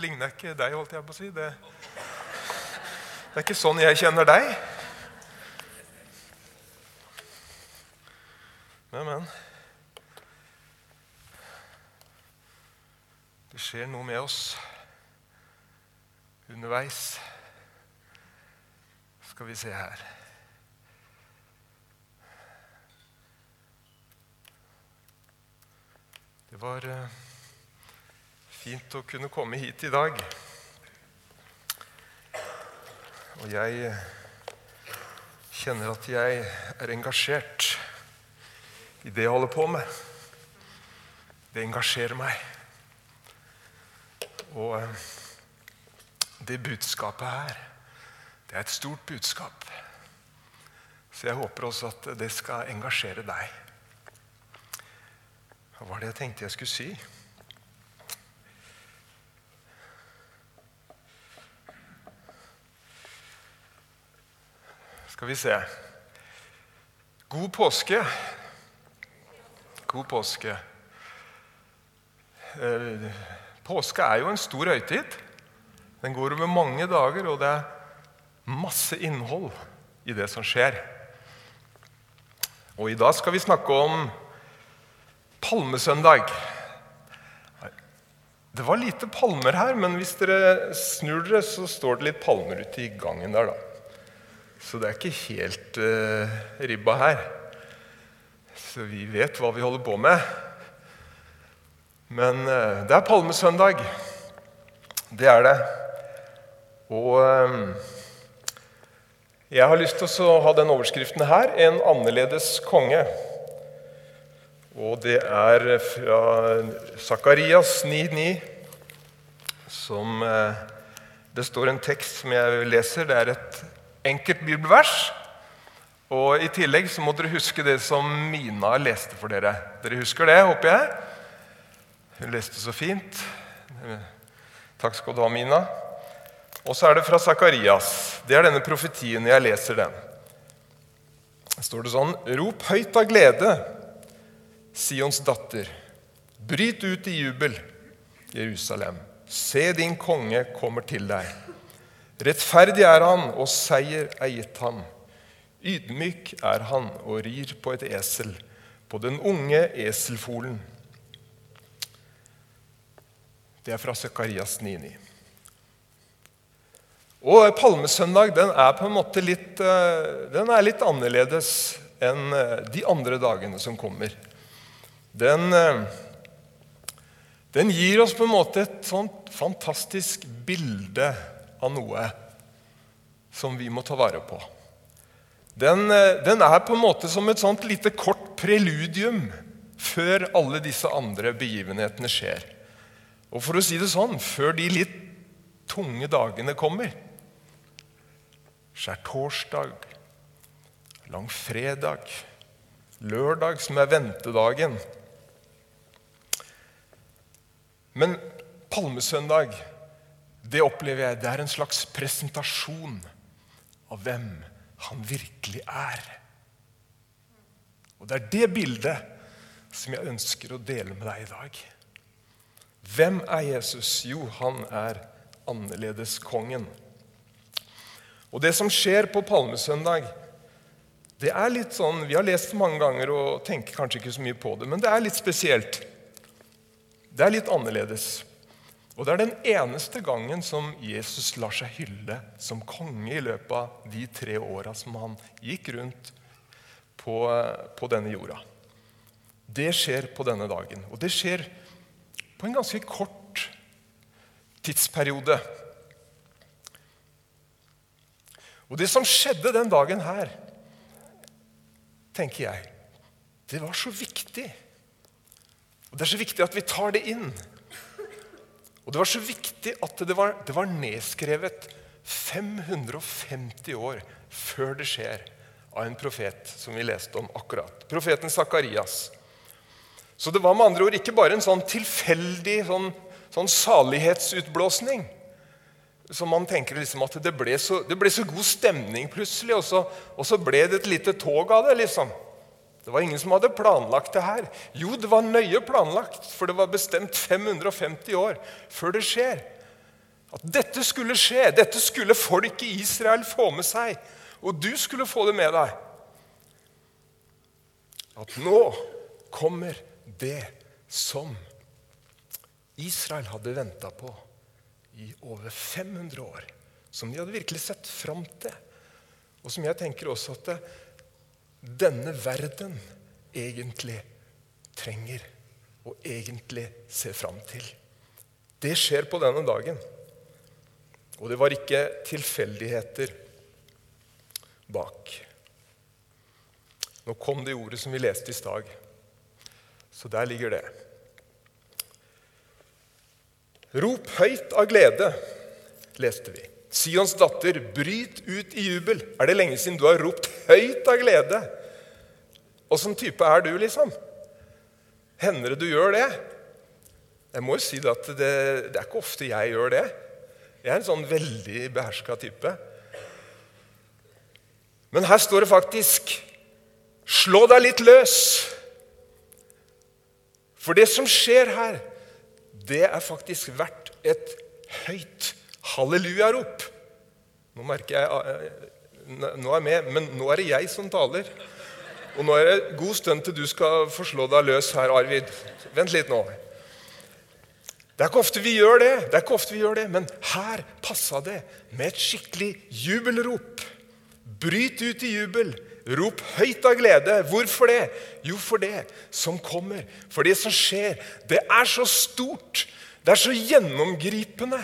ligner ikke deg, holdt jeg på å si. Det, det er ikke sånn jeg kjenner deg. Men, men. Det skjer noe med oss underveis. Skal vi se her Det var eh, fint å kunne komme hit i dag. Og jeg kjenner at jeg er engasjert i det jeg holder på med. Det engasjerer meg. Og eh, det budskapet her, det er et stort budskap. Så jeg håper også at det skal engasjere deg. Hva var det jeg tenkte jeg skulle si? Skal vi se God påske. God påske. Eh, påske er jo en stor høytid. Den går over mange dager, og det er masse innhold i det som skjer. Og i dag skal vi snakke om Palmesøndag. Det var lite palmer her, men hvis dere snur dere, så står det litt palmer ute i gangen der, da. Så det er ikke helt uh, ribba her. Så vi vet hva vi holder på med. Men uh, det er palmesøndag. Det er det. Og uh, jeg har lyst til å ha den overskriften her en annerledes konge. Og det er fra Sakarias 9,9 som Det står en tekst som jeg leser. Det er et enkelt bibelvers. Og I tillegg så må dere huske det som Mina leste for dere. Dere husker det, håper jeg? Hun leste så fint. Takk skal du ha, Mina. Og så er det fra Sakarias. Det er denne profetien. Jeg leser den. Står det sånn Rop høyt av glede Sions datter, bryt ut i jubel, Jerusalem. Se, din konge kommer til deg. Rettferdig er han, og seier er gitt ham. Ydmyk er han og rir på et esel, på den unge eselfolen. Det er fra Zakarias 9,9. Og Palmesøndag den er på en måte litt, eh, den er litt annerledes enn eh, de andre dagene som kommer den, eh, den gir oss på en måte et sånt fantastisk bilde noe som vi må ta vare på. Den, eh, den, er på en måte som et sånt lite kort preludium før alle disse andre begivenhetene skjer. Og for å si det sånn før de litt tunge dagene kommer. Skjærtorsdag, langfredag, lørdag, som er ventedagen. Men palmesøndag det opplever jeg, det er en slags presentasjon av hvem han virkelig er. Og Det er det bildet som jeg ønsker å dele med deg i dag. Hvem er Jesus? Jo, han er annerledeskongen. Og det som skjer på palmesøndag, det er litt sånn Vi har lest det mange ganger og tenker kanskje ikke så mye på det, men det er litt spesielt. Det er litt annerledes. Og det er den eneste gangen som Jesus lar seg hylle som konge i løpet av de tre åra som han gikk rundt på, på, denne jorda. Det skjer på denne dagen. Og det skjer på en ganske kort tidsperiode. Og det som skjedde den dagen her, tenker jeg, det var så viktig. Og Det er så viktig at vi tar det inn. Og det var så viktig at det var, det var nedskrevet 550 år før det skjer, av en profet som vi leste om akkurat. Profeten Sakarias. Så det var med andre ord ikke bare en sånn tilfeldig sånn, sånn salighetsutblåsning. Så man tenker liksom at det ble, så, det ble så god stemning plutselig, og så, og så ble det et lite tog av det. liksom. Det var ingen som hadde planlagt det her. Jo, det var nøye planlagt, for det var bestemt 550 år før det skjer. At dette skulle skje, dette skulle folk i Israel få med seg. Og du skulle få det med deg. At nå kommer det som Israel hadde venta på i over 500 år. Som de hadde virkelig sett fram til. Og som jeg tenker også at denne verden egentlig trenger og egentlig ser fram til. Det skjer på denne dagen. Og det var ikke tilfeldigheter bak. Nå kom det ordet som vi leste i stad. Så der ligger det. Rop høyt av glede, leste vi. Sions datter, bryt ut i jubel. Er det lenge siden du har ropt høyt av glede? Åssen type er du, liksom? Hender det du gjør det? Jeg må jo si det at det, det er ikke ofte jeg gjør det. Jeg er en sånn veldig beherska type. Men her står det faktisk 'slå deg litt løs'. For det som skjer her, det er faktisk verdt et høyt hallelujarop. Nå merker jeg eh, Nå er jeg med, men nå er det jeg som taler. Og nå er det god stund til du skal få slå deg løs her, Arvid. Vent litt nå. Det er ikke ofte vi gjør det, det er ikke ofte vi gjør det, men her passa det med et skikkelig jubelrop. Bryt ut i jubel. Rop høyt av glede. Hvorfor det? Jo, for det som kommer. For det som skjer. Det er så stort. Det er så gjennomgripende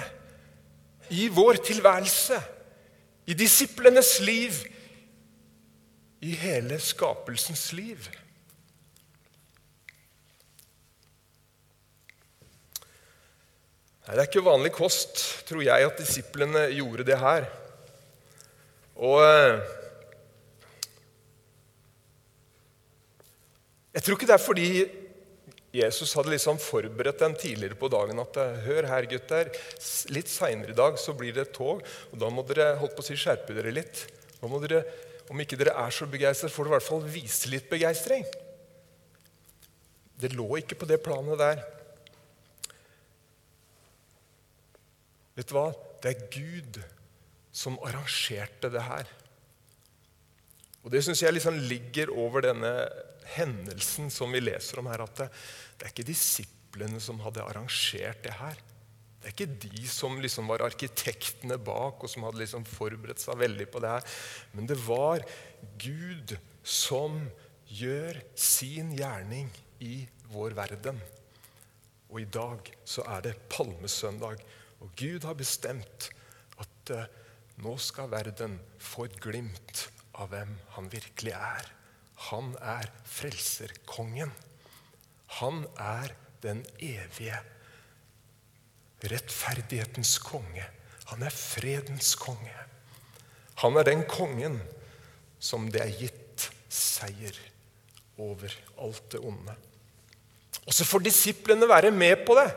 i vår tilværelse. I disiplenes liv. I hele skapelsens liv. Det er ikke vanlig kost, tror jeg, at disiplene gjorde det her. Og eh, Jeg tror ikke det er fordi Jesus hadde liksom forberedt dem tidligere på dagen at hør her, gutter, litt seinere i dag så blir det et tog, og da må dere holdt på å si, skjerpe dere litt. Da må dere, Om ikke dere er så begeistret, får dere i hvert fall vise litt begeistring. Det lå ikke på det planet der. Vet du hva? Det er Gud som arrangerte det her. Og Det syns jeg liksom ligger over denne hendelsen som vi leser om her. At det, er ikke disiplene som hadde arrangert det her. Det er ikke de som liksom var arkitektene bak, og som hadde liksom forberedt seg veldig på det her. Men det var Gud som gjør sin gjerning i vår verden. Og i dag så er det palmesøndag. Og Gud har bestemt at uh, nå skal verden få et glimt av hvem han virkelig er. Han er frelserkongen. Han er den evige rettferdighetens konge. Han er fredens konge. Han er den kongen som det er gitt seier over alt det onde. Og så får disiplene være med på det.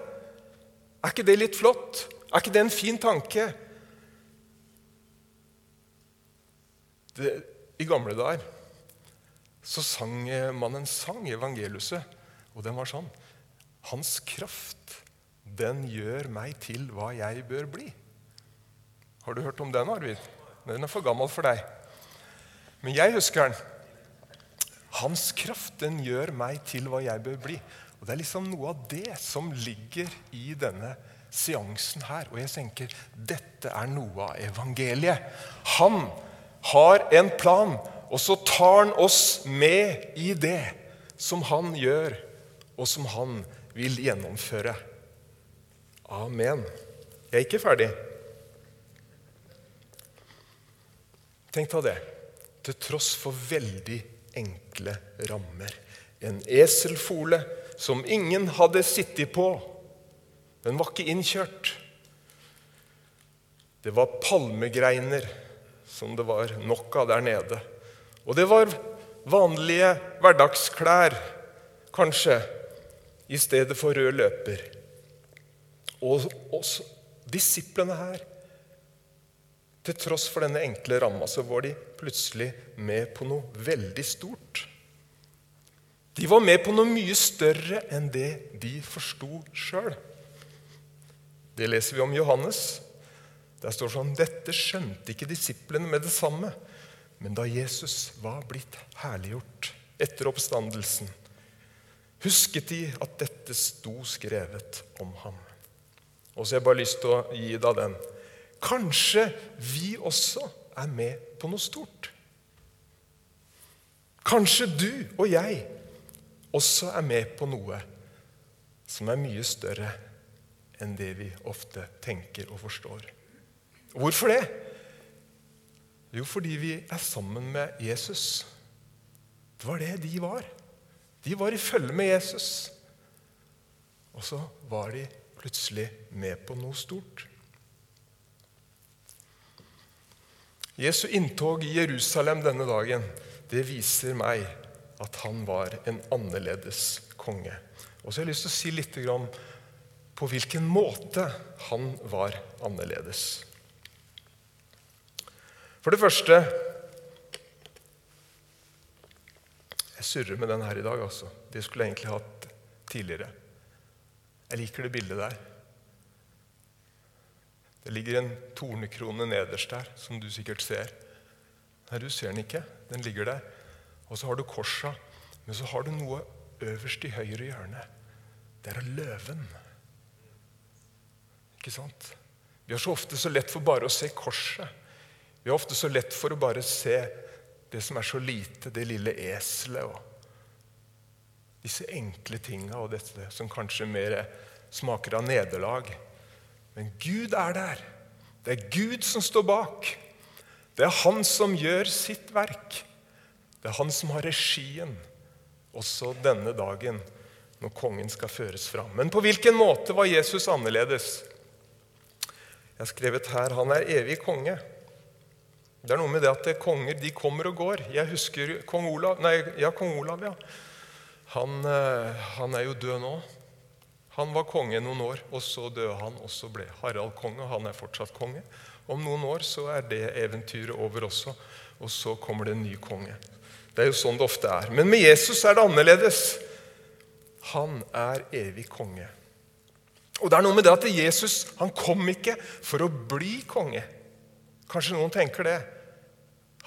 Er ikke det litt flott? Er ikke det en fin tanke? Det, I gamle dager så sang man en sang i evangeliuset, og den var sånn Hans kraft, den gjør meg til hva jeg bør bli. Har du hørt om den, Arvid? Den er for gammel for deg. Men jeg husker den. Hans kraft, den gjør meg til hva jeg bør bli. Og Det er liksom noe av det som ligger i denne seansen her. Og jeg tenker dette er noe av evangeliet. Han har en plan, og så tar han oss med i det som han gjør, og som han vil gjennomføre. Amen. Jeg er ikke ferdig. Tenk deg det. Til tross for veldig enkle rammer. En eselfole som ingen hadde sittet på. Den var ikke innkjørt. Det var palmegreiner som det var nok av der nede. Og det var vanlige hverdagsklær, kanskje, i stedet for rød løper. Og også disiplene her Til tross for denne enkle ramma så var de plutselig med på noe veldig stort. De var med på noe mye større enn det de forsto sjøl. Det leser vi om Johannes. Der står sånn Dette skjønte ikke disiplene med det samme. Men da Jesus var blitt herliggjort etter oppstandelsen, husket de at dette sto skrevet om ham. Og så har jeg bare lyst til å gi deg den. Kanskje vi også er med på noe stort. Kanskje du og jeg også er med på noe som er mye større enn det vi ofte tenker og forstår. Hvorfor det? Jo, fordi vi er sammen med Jesus. Det var det de var. De var i følge med Jesus. Og så var de plutselig med på noe stort. Jesu inntog i Jerusalem denne dagen det viser meg at han var en annerledes konge. Og så har jeg lyst til å si litt på hvilken måte han var annerledes. For det første Jeg surrer med den her i dag, altså. Det skulle jeg egentlig hatt tidligere. Jeg liker det bildet der. Det ligger en tornekrone nederst der, som du sikkert ser. Nei, du ser den ikke. Den ligger der. Og så har du korsa. Men så har du noe øverst i høyre hjørne. Det er løven. Ikke sant? Vi har så ofte så lett for bare å se korset. Vi har ofte så lett for å bare se det som er så lite, det lille eselet og disse enkle tinga og dette som kanskje mer smaker av nederlag. Men Gud er der. Det er Gud som står bak. Det er Han som gjør sitt verk. Det er Han som har regien også denne dagen når kongen skal føres fram. Men på hvilken måte var Jesus annerledes? Jeg har skrevet her han er evig konge. Det er noe med det at konger de kommer og går. Jeg husker kong Olav. Nei, ja, kong Olav, ja. Han, eh, han, er jo død nå. Han var konge noen år, og så døde han. Og så ble Harald konge, og han er fortsatt konge. Om noen år så er det eventyret over også, og så kommer det en ny konge. Det er jo sånn det ofte er. Men med Jesus er det annerledes. Han er evig konge. Og det er noe med det at Jesus han kom ikke for å bli konge. Kanskje noen tenker det.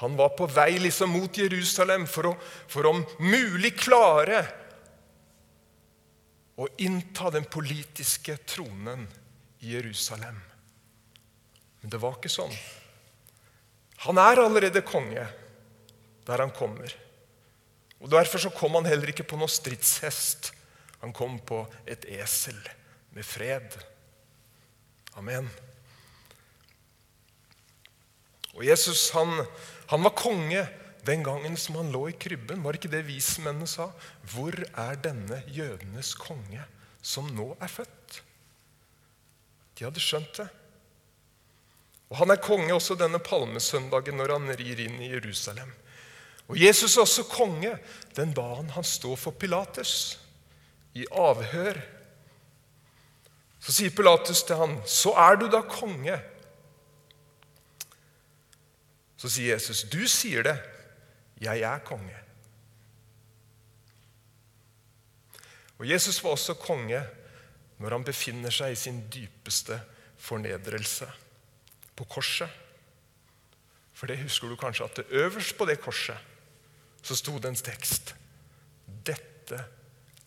Han var på vei liksom mot Jerusalem for å, for om mulig klare å innta den politiske tronen i Jerusalem. Men det var ikke sånn. Han er allerede konge der han kommer. Og Derfor så kom han heller ikke på noen stridshest. Han kom på et esel med fred. Amen. Og Jesus han, han var konge den gangen som han lå i krybben. Var ikke det vismennene sa? Hvor er denne jødenes konge som nå er født? De hadde skjønt det. Og Han er konge også denne palmesøndagen når han rir inn i Jerusalem. Og Jesus er også konge den dagen han står for Pilatus i avhør. Så sier Pilatus til han, 'Så er du da konge.' Så sier Jesus, 'Du sier det. Jeg er konge.' Og Jesus var også konge når han befinner seg i sin dypeste fornedrelse på korset. For det husker du kanskje at det øverst på det korset så sto det en tekst. Dette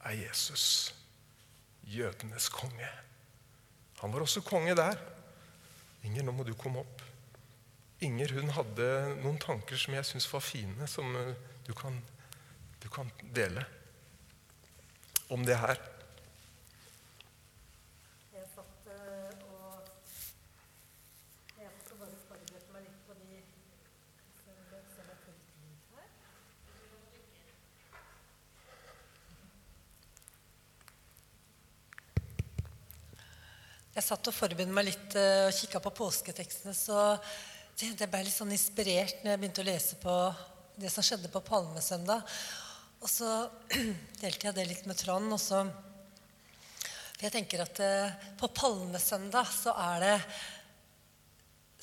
er Jesus, jødenes konge. Han var også konge der. Inger, nå må du komme opp. Inger hun hadde noen tanker som jeg syns var fine, som eh, du kan, du kan dele om det her. Jeg satt eh, og forberedte meg litt eh, og kikka på påsketekstene. så jeg ble litt sånn inspirert når jeg begynte å lese på det som skjedde på Palmesøndag. Og så delte jeg det litt med Trond. og For jeg tenker at eh, på Palmesøndag så er det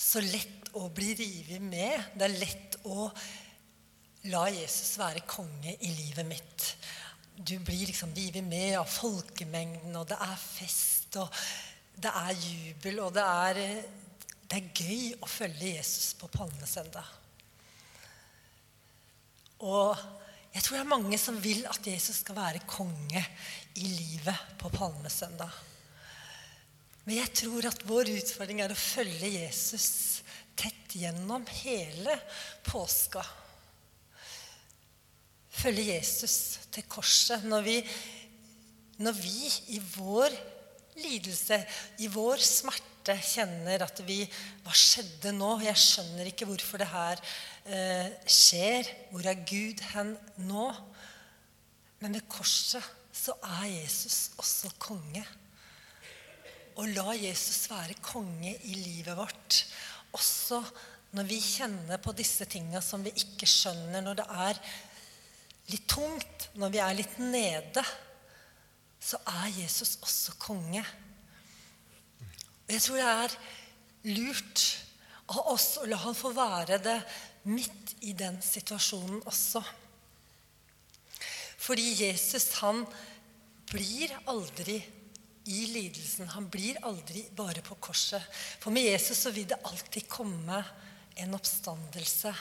så lett å bli revet med. Det er lett å la Jesus være konge i livet mitt. Du blir liksom revet med av folkemengden, og det er fest, og det er jubel, og det er det er gøy å følge Jesus på palmesøndag. Og jeg tror det er mange som vil at Jesus skal være konge i livet på palmesøndag. Men jeg tror at vår utfordring er å følge Jesus tett gjennom hele påska. Følge Jesus til korset. Når vi, når vi i vår lidelse, i vår smerte, kjenner at vi Hva skjedde nå? Jeg skjønner ikke hvorfor det her eh, skjer. Hvor er Gud hen nå? Men ved korset så er Jesus også konge. Og la Jesus være konge i livet vårt. Også når vi kjenner på disse tinga som vi ikke skjønner, når det er litt tungt, når vi er litt nede, så er Jesus også konge. Og jeg tror det er lurt av oss å la han få være det midt i den situasjonen også. Fordi Jesus, han blir aldri i lidelsen. Han blir aldri bare på korset. For med Jesus så vil det alltid komme en oppstandelse.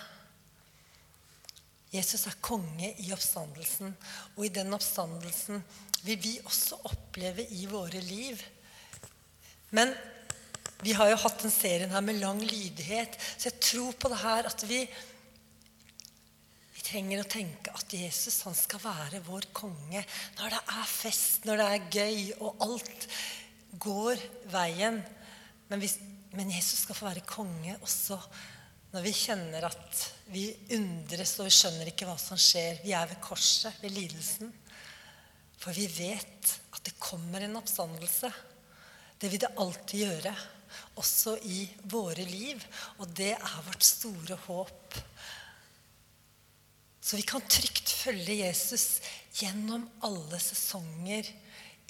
Jesus er konge i oppstandelsen, og i den oppstandelsen vil vi også oppleve i våre liv. Men vi har jo hatt den serien her med lang lydighet, så jeg tror på det her at vi trenger å tenke at Jesus han skal være vår konge når det er fest, når det er gøy, og alt går veien. Men, hvis, men Jesus skal få være konge også når vi kjenner at vi undres og vi skjønner ikke hva som skjer. Vi er ved korset, ved lidelsen. For vi vet at det kommer en oppstandelse. Det vil det alltid gjøre, også i våre liv. Og det er vårt store håp. Så vi kan trygt følge Jesus gjennom alle sesonger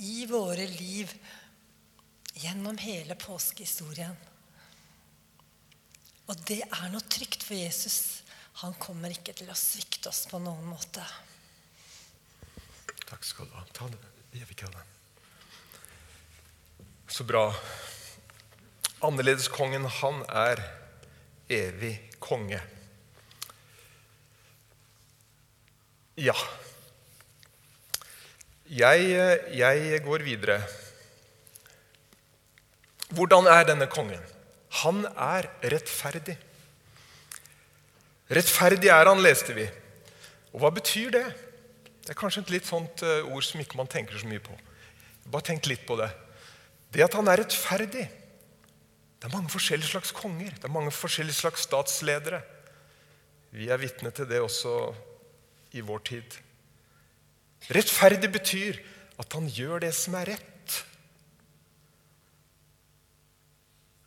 i våre liv. Gjennom hele påskehistorien. Og det er noe trygt for Jesus. Han kommer ikke til å svikte oss på noen måte. Takk skal du ha. Ta det. Så bra. Annerledeskongen, han er evig konge. Ja. Jeg, jeg, går videre. Hvordan er denne kongen? Han er rettferdig. Rettferdig er han, leste vi. Og hva betyr det? Det er kanskje et litt sånt eh, ord som ikke man tenker så mye på. Bare tenk litt på det. Det at han er rettferdig Det er mange forskjellige slags konger. Det er mange forskjellige slags statsledere. Vi er vitne til det også i vår tid. Rettferdig betyr at han gjør det som er rett.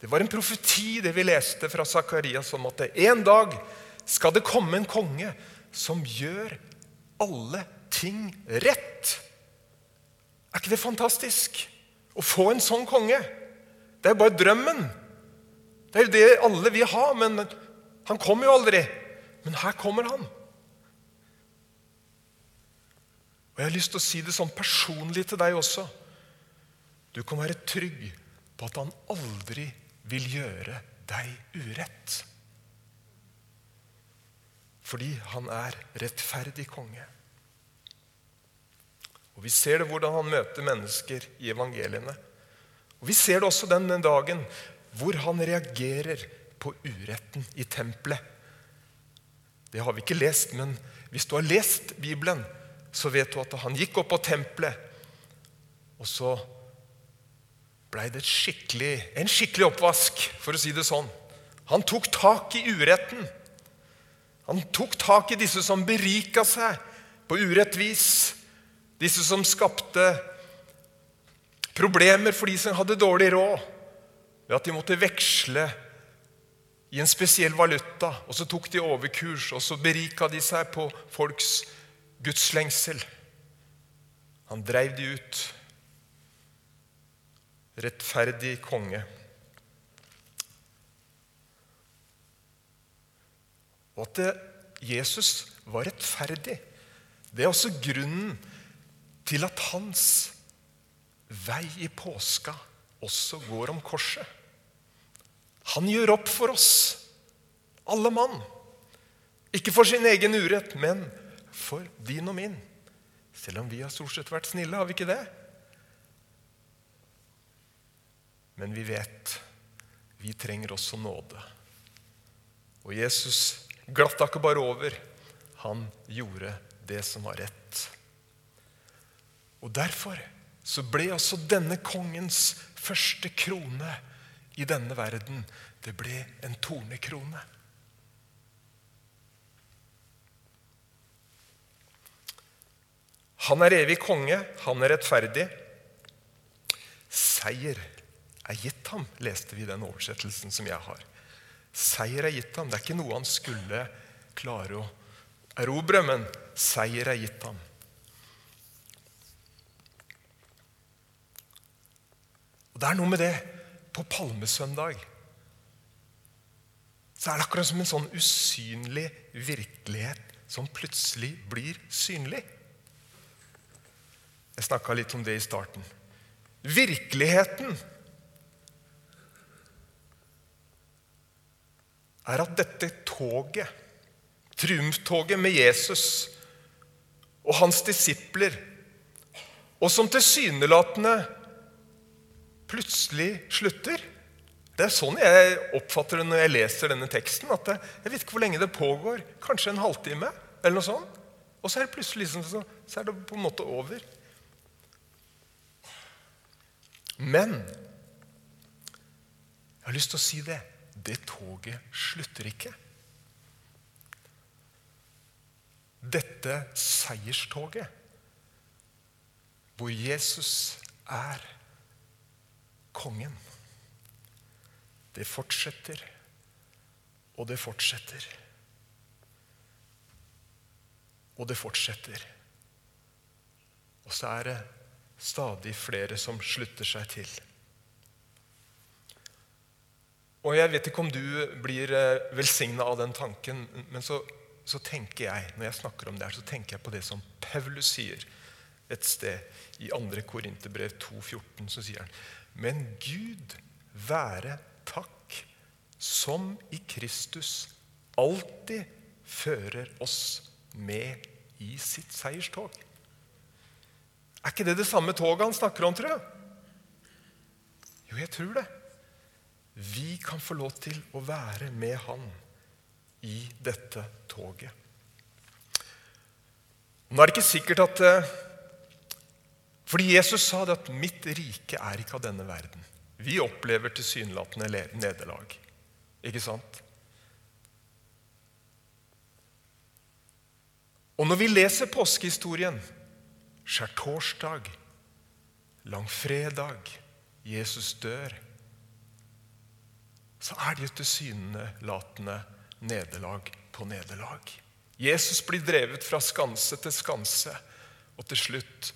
Det var en profeti, det vi leste fra Sakarias, om at en dag skal det komme en konge som gjør alle ting rett. Er ikke det fantastisk? Å få en sånn konge. Det er jo bare drømmen. Det er jo det alle vil ha, men han kommer jo aldri. Men her kommer han. Og jeg har lyst til å si det sånn personlig til deg også. Du kan være trygg på at han aldri vil gjøre deg urett. Fordi han er rettferdig konge. Og Vi ser det hvordan han møter mennesker i evangeliene. Og Vi ser det også den dagen hvor han reagerer på uretten i tempelet. Det har vi ikke lest, men hvis du har lest Bibelen, så vet du at han gikk opp på tempelet, og så blei det skikkelig, en skikkelig oppvask, for å si det sånn. Han tok tak i uretten. Han tok tak i disse som berika seg på urett vis. Disse som skapte problemer for de som hadde dårlig råd, ved at de måtte veksle i en spesiell valuta. Og så tok de overkurs, og så berika de seg på folks gudslengsel. Han dreiv de ut. Rettferdig konge. Og at Jesus var rettferdig, det er også grunnen til at hans vei i påska også går om korset. Han gjør opp for oss, alle mann. Ikke for sin egen urett, men for din og min. Selv om vi har stort sett vært snille, har vi ikke det? Men vi vet vi trenger også nåde. Og Jesus glatta ikke bare over. Han gjorde det som var rett. Og derfor så ble også denne kongens første krone i denne verden det ble en tornekrone. Han er evig konge, han er rettferdig. Seier er gitt ham, leste vi i den oversettelsen som jeg har. Seier er gitt ham. Det er ikke noe han skulle klare å erobre, men seier er gitt ham. Og Det er noe med det på palmesøndag. Så er det akkurat som en sånn usynlig virkelighet som plutselig blir synlig. Jeg snakka litt om det i starten. Virkeligheten er at dette toget, triumftoget med Jesus og hans disipler, og som tilsynelatende plutselig slutter Det er sånn jeg oppfatter det når jeg leser denne teksten. at det, Jeg vet ikke hvor lenge det pågår. Kanskje en halvtime? eller noe sånt. Og så er det plutselig liksom, så, så er det på en måte over. Men jeg har lyst til å si det det toget slutter ikke. Dette seierstoget, hvor Jesus er kongen, det fortsetter, og det fortsetter. Og det fortsetter. Og så er det stadig flere som slutter seg til. Og Jeg vet ikke om du blir eh, velsigna av den tanken, men så, så, tenker jeg når jeg snakker om det her, så tenker jeg på det som Paulus sier et sted i 2. Korinterbrev 2,14. Så sier han Men Gud være takk, som i Kristus alltid fører oss med i sitt seierstog. Er ikke det det samme toget han snakker om, tror jeg? Jo, jeg tror det vi kan få lov til å være med han i dette toget. Nå er det ikke sikkert at eh, Fordi Jesus sa det at 'mitt rike er ikke av denne verden'. Vi opplever tilsynelatende nederlag. Ikke sant? Og når vi leser påskehistorien, skjærtorsdag, langfredag, Jesus dør så er det jo tilsynelatende nederlag på nederlag. Jesus blir drevet fra skanse til skanse, og til slutt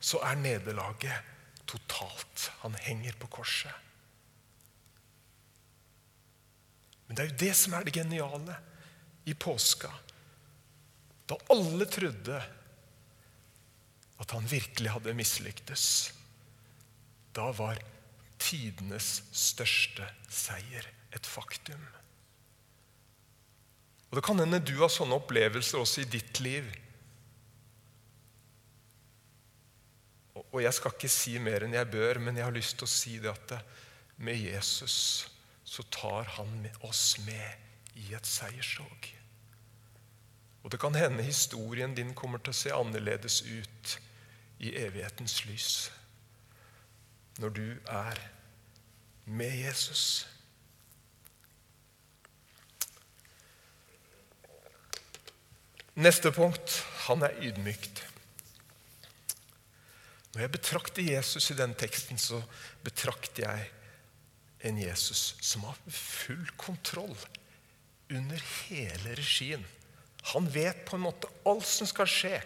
så er nederlaget totalt. Han henger på korset. Men det er jo det som er det geniale i påska. Da alle trodde at han virkelig hadde mislyktes. Da var tidenes største seier et faktum. Og Det kan hende du har sånne opplevelser også i ditt liv. Og jeg skal ikke si mer enn jeg bør, men jeg har lyst til å si det at med Jesus så tar han oss med i et seierstog. Og det kan hende historien din kommer til å se annerledes ut i evighetens lys når du er med Jesus. Neste punkt han er ydmykt. Når jeg betrakter Jesus i den teksten, så betrakter jeg en Jesus som har full kontroll under hele regien. Han vet på en måte alt som skal skje,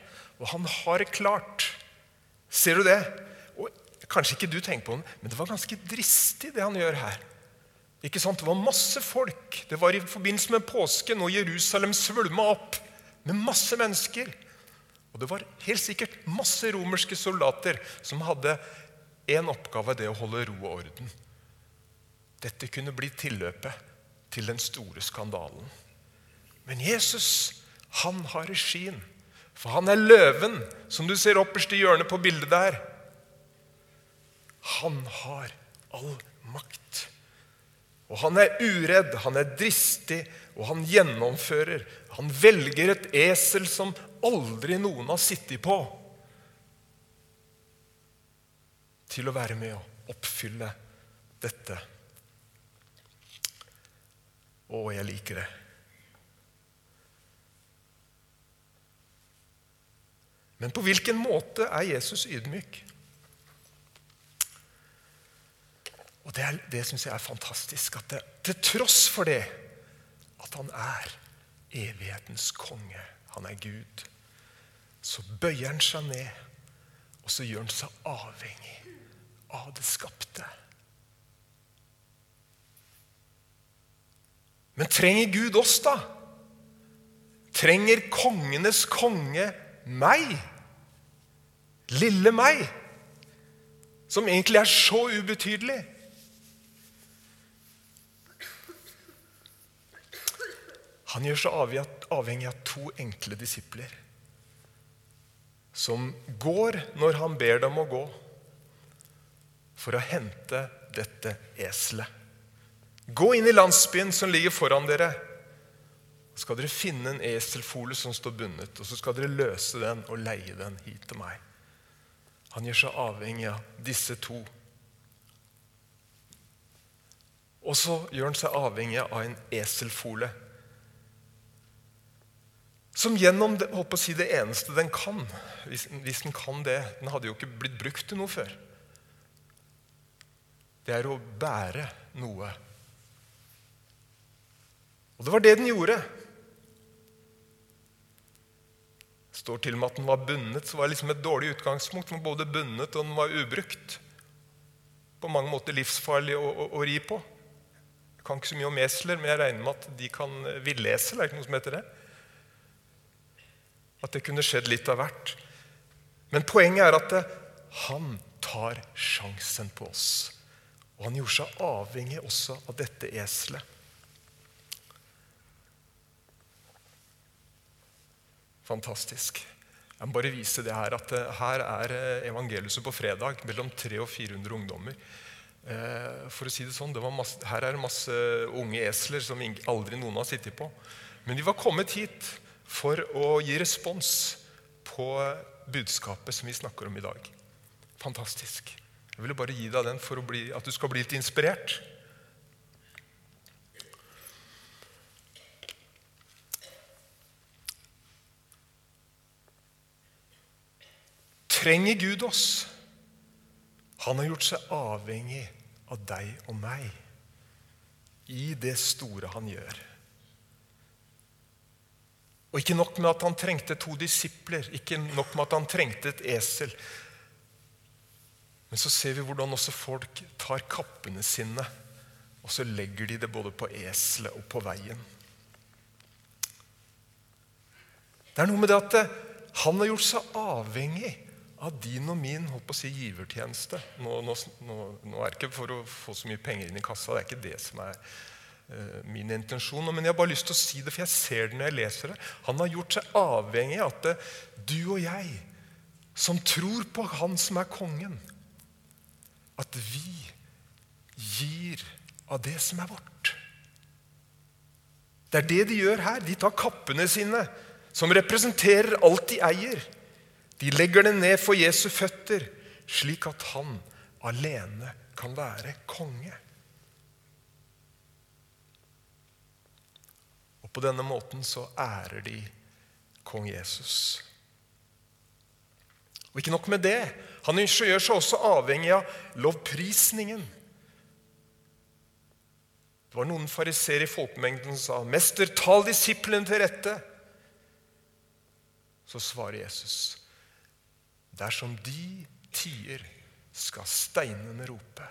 og han har det klart. Ser du det? Kanskje ikke du tenker på det, men det var ganske dristig, det han gjør her. Ikke sant? Det var masse folk. Det var i forbindelse med påsken, og Jerusalem svulma opp med masse mennesker. Og det var helt sikkert masse romerske soldater som hadde én oppgave, det å holde ro og orden. dette kunne bli tilløpet til den store skandalen. Men Jesus, han har regien. For han er løven, som du ser opperst i hjørnet på bildet der. Han har all makt. Og han er uredd, han er dristig, og han gjennomfører. Han velger et esel som aldri noen har sittet på, til å være med å oppfylle dette. Å, jeg liker det. Men på hvilken måte er Jesus ydmyk? Og Det, er, det syns jeg er fantastisk. At det, til tross for det at han er evighetens konge, han er Gud, så bøyer han seg ned, og så gjør han seg avhengig av det skapte. Men trenger Gud oss, da? Trenger kongenes konge meg? Lille meg? Som egentlig er så ubetydelig? Han gjør seg avhengig av to enkle disipler som går når han ber dem å gå, for å hente dette eselet. Gå inn i landsbyen som ligger foran dere. Så skal dere finne en eselfole som står bundet, og så skal dere løse den og leie den hit til meg. Han gjør seg avhengig av disse to. Og så gjør han seg avhengig av en eselfole. Som gjennom det, si, det eneste den kan, hvis, hvis, den kan det Den hadde jo ikke blitt brukt til noe før. Det er å bære noe. Og det var det den gjorde. står til og med at den var bundet, så var det liksom et dårlig utgangspunkt. Den var både bundet og den var ubrukt. På mange måter livsfarlig å, å, å ri på. Jeg kan ikke så mye om esler, men jeg regner med at de kan villesel. Er det ikke noe som heter det? At det kunne skjedd litt av hvert. Men poenget er at det, han tar sjansen på oss. Og han gjorde seg avhengig også av dette eselet. Fantastisk. Jeg må bare vise det her at eh, her er eh, evangeliet på fredag mellom 300 og 400 ungdommer. Eh, for å si det sånn, det masse, Her er det masse unge esler som aldri noen har sittet på. Men de var kommet hit for å gi respons på budskapet som vi snakker om i dag. Fantastisk. Jeg ville bare gi deg den for bli, at du skal bli litt inspirert. trenger Gud oss. Han har gjort seg avhengig av deg og meg i det store han gjør. Og ikke nok med at han trengte to disipler, ikke nok med at han trengte et esel. Men så ser vi hvordan også folk tar kappene sine, og så legger de det både på eselet og på veien. Det er noe med det at han har gjort seg avhengig av din og min på å si, givertjeneste. Nå, nå, nå, er det ikke for å få så mye penger inn i kassa. Det er ikke det som er min intensjon. Men jeg har bare lyst til å si det, for jeg ser det når jeg leser det. Han har gjort seg avhengig av at det, du og jeg, som tror på Han som er kongen, at vi gir av det som er vårt. Det er det de gjør her. De tar kappene sine, som representerer alt de eier de legger det ned for Jesu føtter, slik at han alene kan være konge. På denne måten så ærer de kong Jesus. Og ikke nok med det. Han gjør seg også avhengig av lovprisningen. Det var noen fariseere i folkemengden som sa, 'Mester, tal disiplene til rette.' Så svarer Jesus, Dersom de tier, skal steinene rope.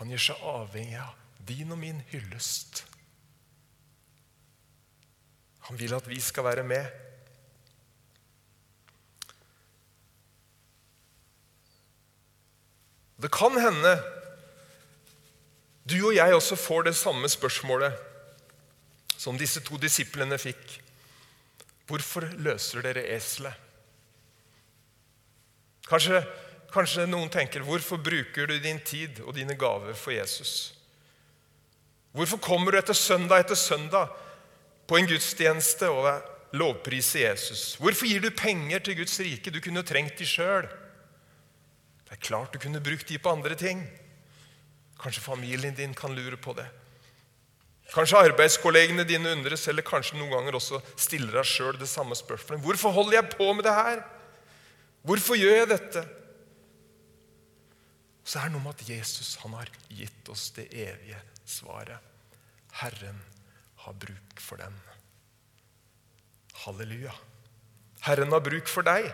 Han gjør seg avhengig av din og min hyllest. Han vil at vi skal være med. Det kan hende du og jeg også får det samme spørsmålet som disse to disiplene fikk. Hvorfor løser dere eselet? Kanskje, kanskje noen tenker hvorfor bruker du din tid og dine gaver for Jesus? Hvorfor kommer du etter søndag etter søndag på en gudstjeneste og lovprise Jesus? Hvorfor gir du penger til Guds rike? Du kunne trengt de sjøl. Det er klart du kunne brukt de på andre ting. Kanskje familien din kan lure på det. Kanskje arbeidskollegene dine undres, eller kanskje noen ganger også stiller deg sjøl det samme spørsmålet. Hvorfor holder jeg på med det her? Hvorfor gjør jeg dette? Så er det noe med at Jesus han har gitt oss det evige svaret. Herren har bruk for den. Halleluja. Herren har bruk for deg.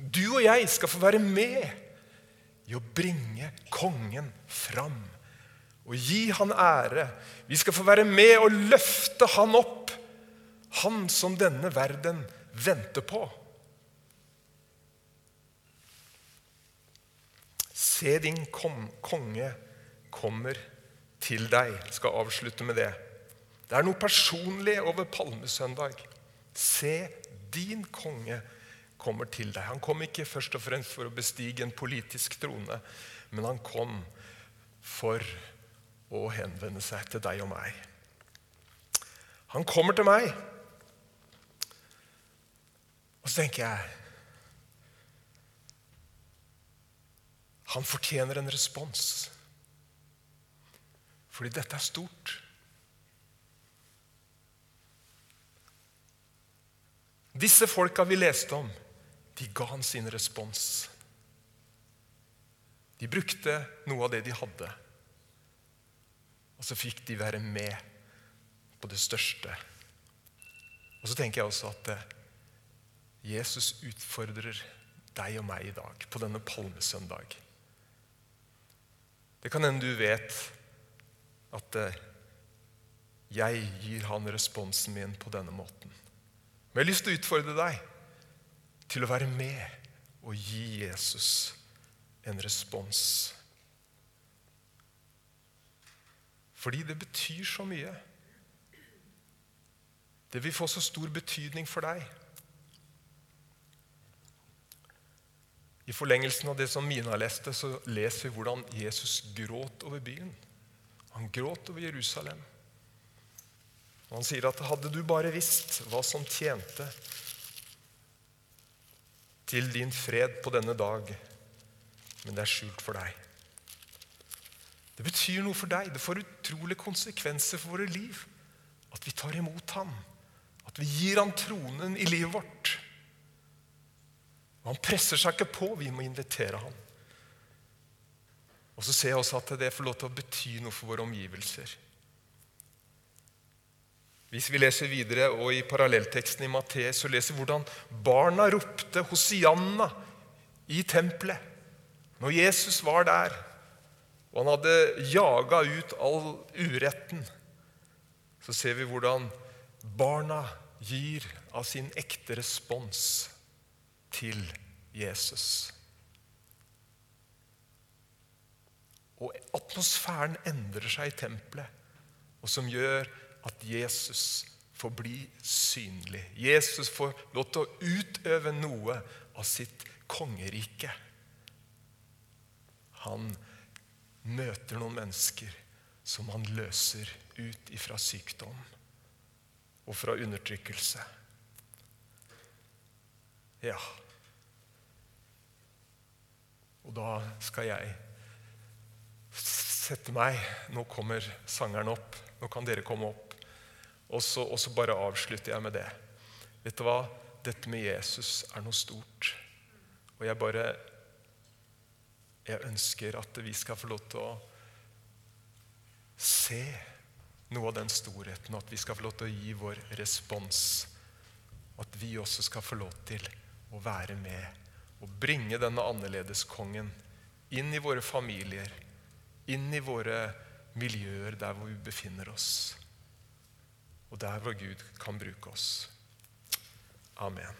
Du og jeg skal få være med i å bringe kongen fram og gi han ære. Vi skal få være med og løfte han opp, han som denne verden venter på. Se, din konge kommer til deg. Jeg skal avslutte med det. Det er noe personlig over palmesøndag. Se, din konge kommer til deg. Han kom ikke først og fremst for å bestige en politisk trone, men han kom for å henvende seg til deg og meg. Han kommer til meg. Og så tenker jeg Han fortjener en respons. Fordi dette er stort. Disse folka vi leste om, de ga han sin respons. De brukte noe av det de hadde. Og så fikk de være med på det største. Og så tenker jeg også at eh, Jesus utfordrer deg og meg i dag på denne palmesøndag. Det kan hende du vet at eh, jeg gir han responsen min på denne måten. Men jeg har lyst til å utfordre deg til å være med og gi Jesus en respons. Fordi det betyr så mye. Det vil få så stor betydning for deg. I forlengelsen av det som Mina leste, så leser vi hvordan Jesus gråt over byen. Han gråt over Jerusalem. Og han sier at hadde du bare visst hva som tjente til din fred på denne dag, men det er skjult for deg. Det betyr noe for deg. Det får utrolige konsekvenser for våre liv. At vi tar imot ham. At vi gir ham tronen i livet vårt. Og han presser seg ikke på. Vi må invitere ham. Og så ser jeg også at det får lov til å bety noe for våre omgivelser. Hvis vi leser videre, og i parallellteksten i Matteus, så leser vi hvordan barna ropte Hosianna i tempelet når Jesus var der. Og han hadde jaga ut all uretten. Så ser vi hvordan barna gir av sin ekte respons til Jesus. Og atmosfæren endrer seg i tempelet, og som gjør at Jesus får bli synlig. Jesus får lov til å utøve noe av sitt kongerike. Han møter noen mennesker som han løser ut ifra sykdom og fra undertrykkelse. Ja. Og da skal jeg sette meg Nå kommer sangeren opp. Nå kan dere komme opp. Og så, og så bare avslutter jeg med det. Vet du hva? Dette med Jesus er noe stort. Og jeg bare jeg ønsker at vi skal få lov til å se noe av den storheten, og at vi skal få lov til å gi vår respons. At vi også skal få lov til å være med og bringe denne annerledeskongen inn i våre familier, inn i våre miljøer der hvor vi befinner oss, og der hvor Gud kan bruke oss. Amen.